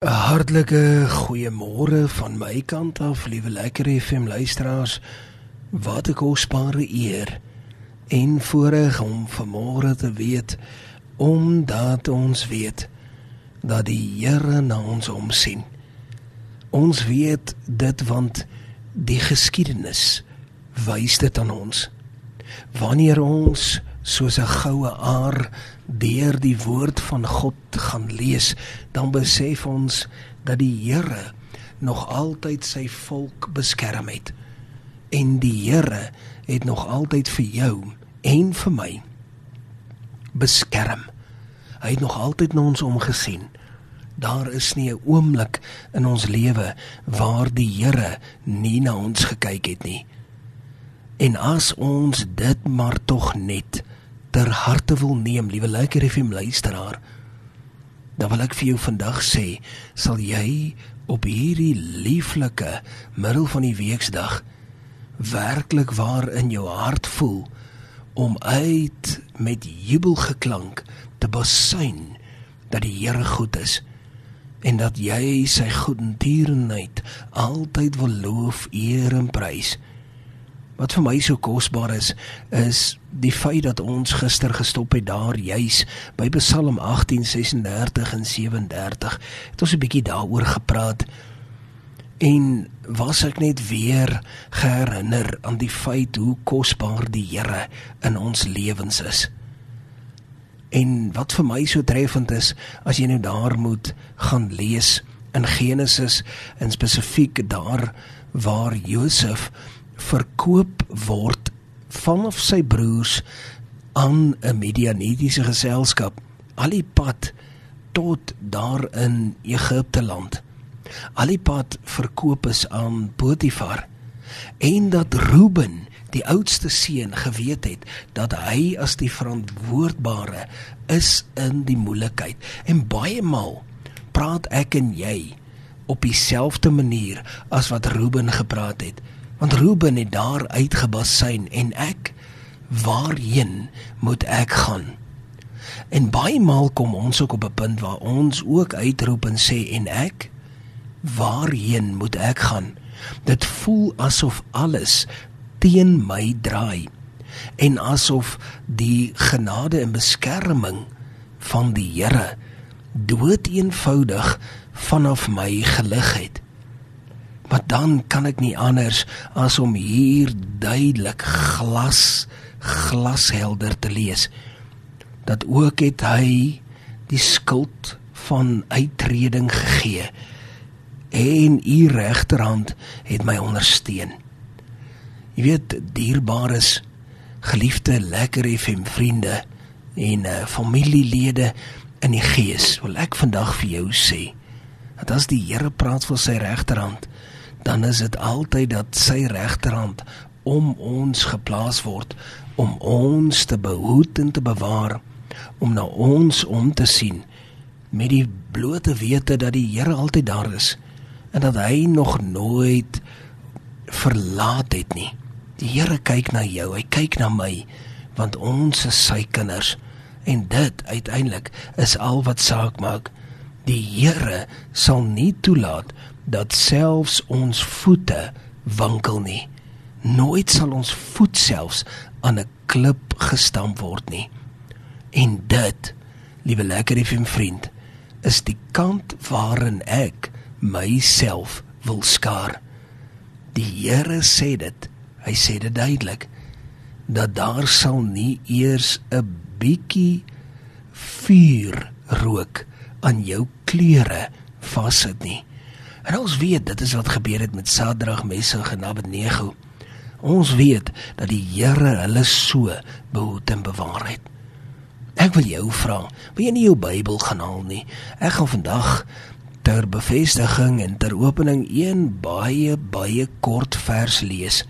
'n Hartlike goeiemôre van my kant af, liewe lekker FM luisteraars. Wat 'n kosbare eer en voorreg om vanmôre te weet omdat ons weet dat die Here na ons omsien. Ons weet dit want die geskiedenis wys dit aan ons. Wanneer ons soos 'n goue aar deur die woord van God gaan lees, dan besef ons dat die Here nog altyd sy volk beskerm het. En die Here het nog altyd vir jou en vir my beskerm. Hy het nog altyd na ons omgesien. Daar is nie 'n oomblik in ons lewe waar die Here nie na ons gekyk het nie. En as ons dit maar tog net ter harte wil neem, liewe lekker FM luisteraar, dan wil ek vir jou vandag sê, sal jy op hierdie lieflike middel van die weksdag werklik waar in jou hart voel om uit met jubelgeklank te basuin dat die Here goed is en dat jy sy goedendierenheid altyd wil loof, eer en prys. Wat vir my so kosbaar is, is die feit dat ons gister gestop het daar juis by Psalm 18:36 en 37. Het ons 'n bietjie daaroor gepraat en was ek net weer herinner aan die feit hoe kosbaar die Here in ons lewens is. En wat vir my so treffend is, as jy nou daar moet gaan lees in Genesis en spesifiek daar waar Josef verkoop word vanaf sy broers aan 'n Midianitiese geselskap al die pad tot daar in Egipte land. Al die pad verkoop is aan Potifar en dat Reuben die oudste seun geweet het dat hy as die verantwoordbare is in die moeilikheid en baie maal praat ek en jy op dieselfde manier as wat Reuben gepraat het want Ruben het daar uitgebasyn en ek waarheen moet ek gaan? En baie maal kom ons ook op 'n punt waar ons ook uitroep en sê en ek waarheen moet ek gaan? Dit voel asof alles teen my draai en asof die genade en beskerming van die Here dood eenvoudig vanaf my gelig het Maar dan kan ek nie anders as om hier duidelik glas glashelder te lees dat ook het hy die skuld van uittreding gegee en u regterhand het my ondersteun. Jy weet dierbares geliefde lekker FM vriende en uh, familielede in die gees wil ek vandag vir jou sê dat as die Here praat van sy regterhand dan is dit altyd dat sy regterhand om ons geplaas word om ons te behoed en te bewaar om na ons om te sien met die blote wete dat die Here altyd daar is en dat hy nog nooit verlaat het nie. Die Here kyk na jou, hy kyk na my want ons is sy kinders en dit uiteindelik is al wat saak maak. Die Here sal nie toelaat dat selfs ons voete wankel nie. Nooit sal ons voet selfs aan 'n klip gestamp word nie. En dit, liewe lekker vriend, is die kant waarin ek myself wil skaar. Die Here sê dit. Hy sê dit duidelik dat daar sal nie eers 'n bietjie vuur rook aan jou klere vassit nie. En ons weet dit is wat gebeur het met Sadrag, Mesach en Abednego. Ons weet dat die Here hulle so behoed en bewaar het. Ek wil jou vra, wil jy nie jou Bybel gaan haal nie? Ek gaan vandag ter bevestiging en ter opening een baie baie kort vers lees.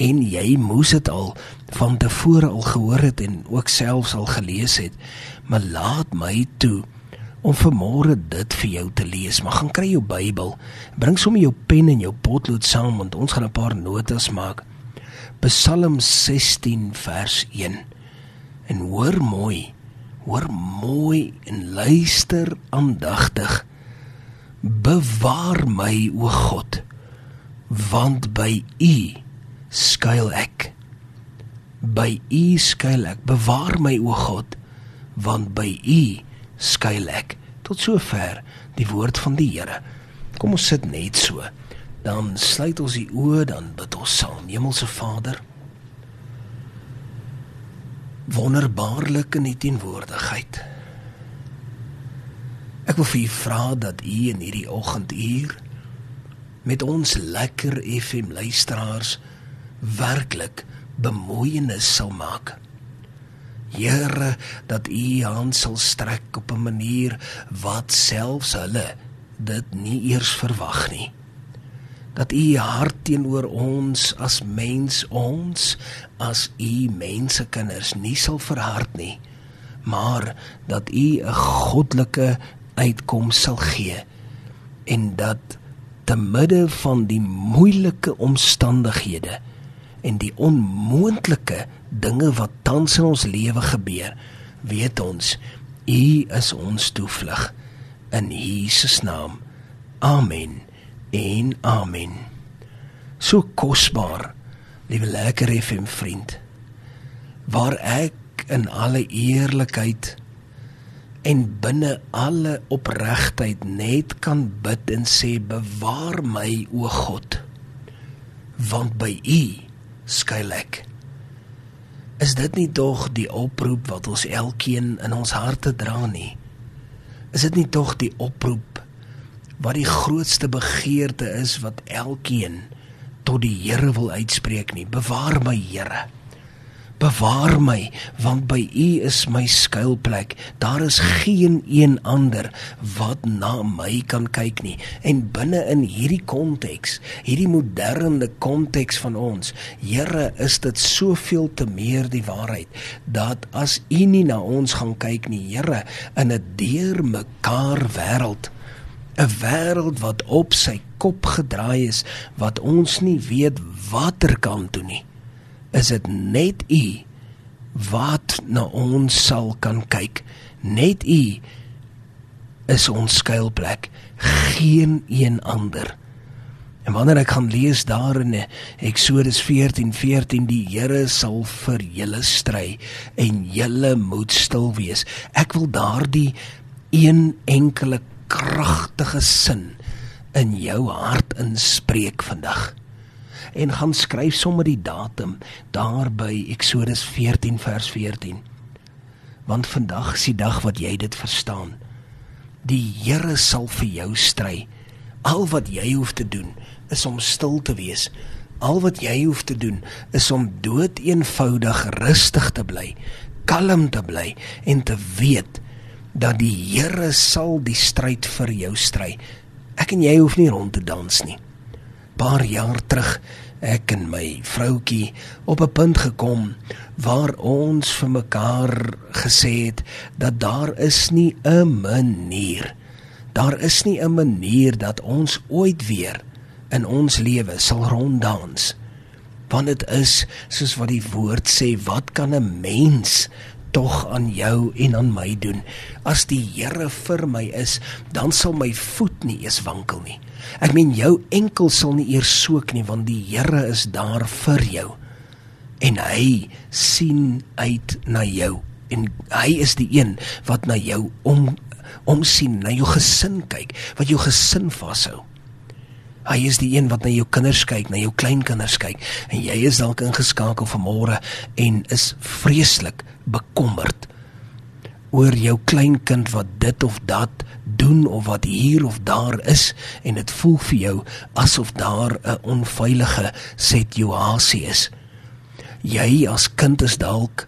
En jy moes dit al van tevore al gehoor het en ook selfs al gelees het. Maar laat my toe om vanmôre dit vir jou te lees. Maar gaan kry jou Bybel. Bring sommer jou pen en jou potlood saam want ons gaan 'n paar notas maak. Psalm 16 vers 1. En hoor mooi. Hoor mooi en luister aandagtig. Bewaar my o God, want by U skuil ek. By U skuil ek. Bewaar my o God, want by U skuil ek. Tot sover die woord van die Here. Kom ons sit net so. Dan sluit ons die oë, dan bid ons saam. Hemelse Vader, wonderbaarlik in U teenwoordigheid. Ek wil vir U vra dat U in hierdie oggenduur met ons lekker FM luisteraars werklik bemoeienis sal maak. Here, dat U hand sal strek op 'n manier wat selfs hulle dit nie eers verwag nie. Dat U hart teenoor ons as mens ons as U mensekinders nie sal verhard nie, maar dat U 'n goddelike uitkoms sal gee en dat te midde van die moeilike omstandighede en die onmoontlike dinge wat tans in ons lewe gebeur, weet ons U is ons toevlug in Jesus naam. Amen. En amen. So kosbaar, liewe lekker FM vriend, waar ek in alle eerlikheid en binne alle opregtheid net kan bid en sê bewaar my o God want by u skuil ek is dit nie tog die oproep wat ons elkeen in ons harte dra nie? Is dit nie tog die oproep wat die grootste begeerte is wat elkeen tot die Here wil uitspreek nie? Bewaar my Here Bewaar my, want by U is my skuilplek. Daar is geen een ander wat na my kan kyk nie. En binne in hierdie konteks, hierdie moderne konteks van ons, Here, is dit soveel te meer die waarheid dat as U nie na ons gaan kyk nie, Here, in 'n deurmekaar wêreld 'n wêreld wat op sy kop gedraai is wat ons nie weet watter kant toe nie is dit net u wat na ons sal kan kyk. Net u is ons skuilplek. Geen een ander. En wanneer ek gaan lees daar in Eksodus 14:14 14, die Here sal vir julle stry en julle moet stil wees. Ek wil daardie een enkele kragtige sin in jou hart inspreek vandag en gaan skryf sommer die datum daar by Eksodus 14 vers 14. Want vandag is die dag wat jy dit verstaan. Die Here sal vir jou stry. Al wat jy hoef te doen is om stil te wees. Al wat jy hoef te doen is om dood eenvoudig rustig te bly, kalm te bly en te weet dat die Here sal die stryd vir jou stry. Ek en jy hoef nie rond te dans nie paar jaar terug ek en my vroutjie op 'n punt gekom waar ons vir mekaar gesê het dat daar is nie 'n manier daar is nie 'n manier dat ons ooit weer in ons lewe sal ronddans. Want dit is soos wat die woord sê wat kan 'n mens tog aan jou en aan my doen? As die Here vir my is dan sal my voet nie eens wankel nie Ek meen jou enkel sal nie eers soek nie want die Here is daar vir jou. En hy sien uit na jou en hy is die een wat na jou om om sien, na jou gesin kyk, wat jou gesin vashou. Hy is die een wat na jou kinders kyk, na jou kleinkinders kyk en jy is dalk ingeskakel vanmôre en is vreeslik bekommerd oor jou kleinkind wat dit of dat doen of wat hier of daar is en dit voel vir jou asof daar 'n onveilige situasie is. Jy as kind is dalk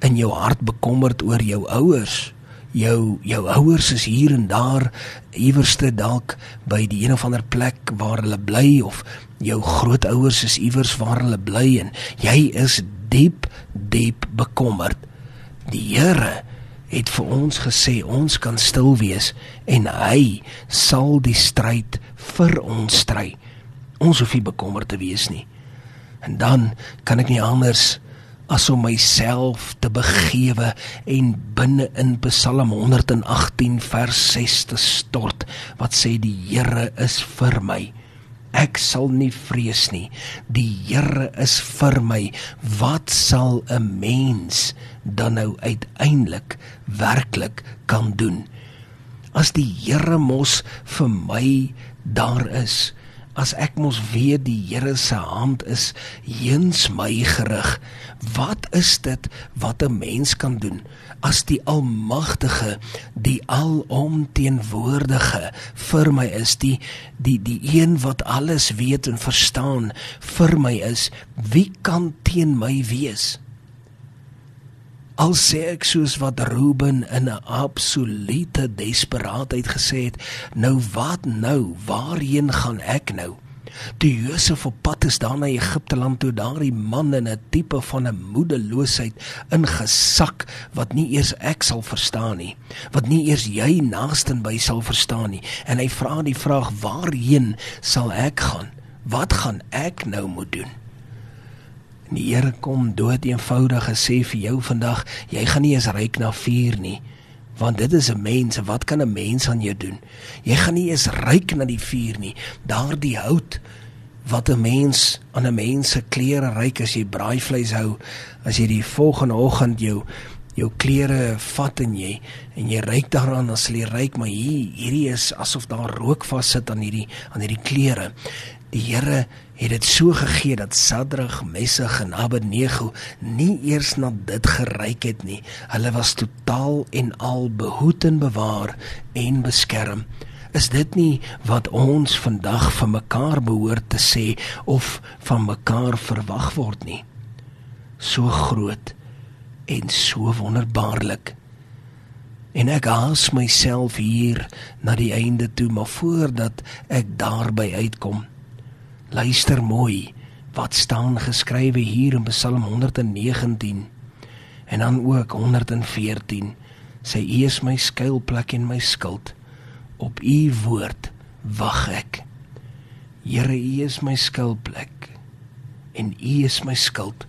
in jou hart bekommerd oor jou ouers. Jou jou ouers is hier en daar iewerste dalk by die een of ander plek waar hulle bly of jou grootouers is iewers waar hulle bly en jy is diep diep bekommerd. Die Here het vir ons gesê ons kan stil wees en hy sal die stryd vir ons stry. Ons hoef nie bekommerd te wees nie. En dan kan ek nie anders as om myself te begewe en binne in Psalm 118 vers 6 te stort wat sê die Here is vir my ek sal nie vrees nie. Die Here is vir my. Wat sal 'n mens dan nou uiteindelik werklik kan doen? As die Here mos vir my daar is as ek mos weet die Here se hand is heens my gerig. Wat is dit wat 'n mens kan doen as die almagtige die alomteenwoordige vir my is die die die een wat alles weet en verstaan vir my is? Wie kan teen my wees Al sê ek soos wat Ruben in 'n absolute desperaatheid gesê het, nou wat nou? Waarheen gaan ek nou? Die Josef op pad is daar na Egipte land toe, daardie man in 'n tipe van 'n moedeloosheid ingesak wat nie eers ek sal verstaan nie, wat nie eers jy naaste by sal verstaan nie. En hy vra die vraag: "Waarheen sal ek gaan? Wat gaan ek nou moet doen?" En die Here kom dood eenvoudig gesê vir jou vandag, jy gaan nie eens ryk na vuur nie. Want dit is 'n mens, wat kan 'n mens aan jou doen? Jy gaan nie eens ryk na die vuur nie. Daardie hout wat 'n mens aan 'n mens se klere ryk as jy braaivleis hou, as jy die volgende oggend jou jou klere vat en jy en jy ryk daaraan as jy ryk maar hier hierdie is asof daar rook vassit aan hierdie aan hierdie klere die Here het dit so gegee dat Sadrag, Mesach en Abednego nie eers na dit geryk het nie. Hulle was totaal en al behoed en bewaar en beskerm. Is dit nie wat ons vandag van mekaar behoort te sê of van mekaar verwag word nie? So groot en so wonderbaarlik. En ek haas myself hier na die einde toe, maar voordat ek daarby uitkom, Luister mooi wat staan geskrywe hier in Psalm 119 en dan ook 114. Sy U is my skuilplek en my skild. Op U woord wag ek. Here, U is my skuilplek en U is my skild.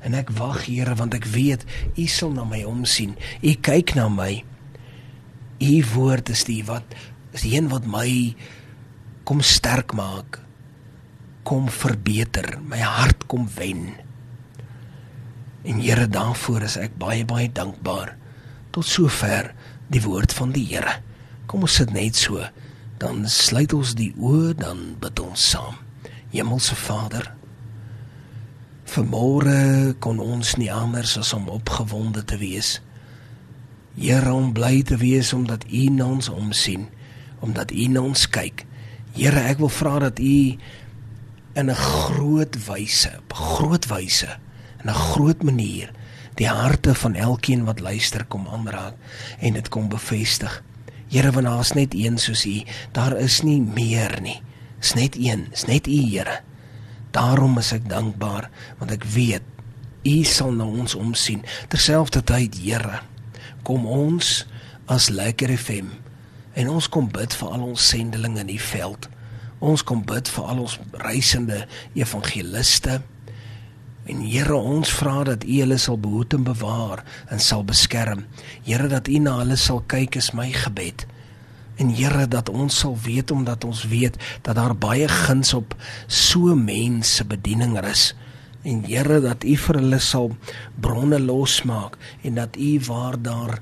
En ek wag, Here, want ek weet U sal na my omsien. U kyk na my. U woord is die wat is die een wat my kom sterk maak kom verbeter, my hart kom wen. En Here, daarvoor is ek baie baie dankbaar. Tot sover die woord van die Here. Kom ons sit net so, dan sluit ons die oë, dan bid ons saam. Hemelse Vader, vanmôre kon ons nie anders as om opgewonde te wees. Here, om bly te wees omdat U na ons omsien, omdat U na ons kyk. Here, ek wil vra dat U in 'n groot wyse, op groot wyse, in 'n groot manier die harte van elkeen wat luister kom aanraak en dit kom bevestig. Here, want daar's net een soos U. Daar is nie meer nie. Dis net een, dis net U, Here. Daarom is ek dankbaar want ek weet U sal na ons omsien. Terselfdertyd, Here, kom ons as Lekker FM en ons kom bid vir al ons sendelinge in die veld. Ons kom bid vir al ons reisende evangeliste. En Here, ons vra dat U hulle sal behoed en bewaar en sal beskerm. Here, dat U na hulle sal kyk is my gebed. En Here, dat ons sal weet omdat ons weet dat daar baie guns op so mense bediening is. En Here, dat U vir hulle sal bronne losmaak en dat U waar daar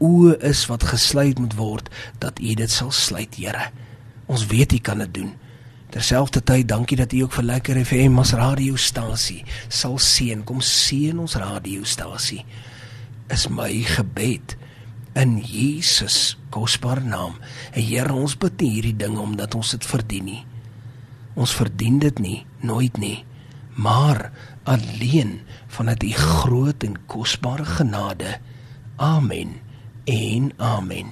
oë is wat gesluit moet word, dat U dit sal sluit, Here. Ons weet U kan dit doen. Terselfdertyd dankie dat U ook vir Lekker FM as radiostasie sal seën. Kom seën ons radiostasie. Is my gebed in Jesus kosbare naam. En Here, ons bid hierdie ding omdat ons dit verdien nie. Ons verdien dit nie, nooit nie. Maar alleen vanuit U groot en kosbare genade. Amen. En amen.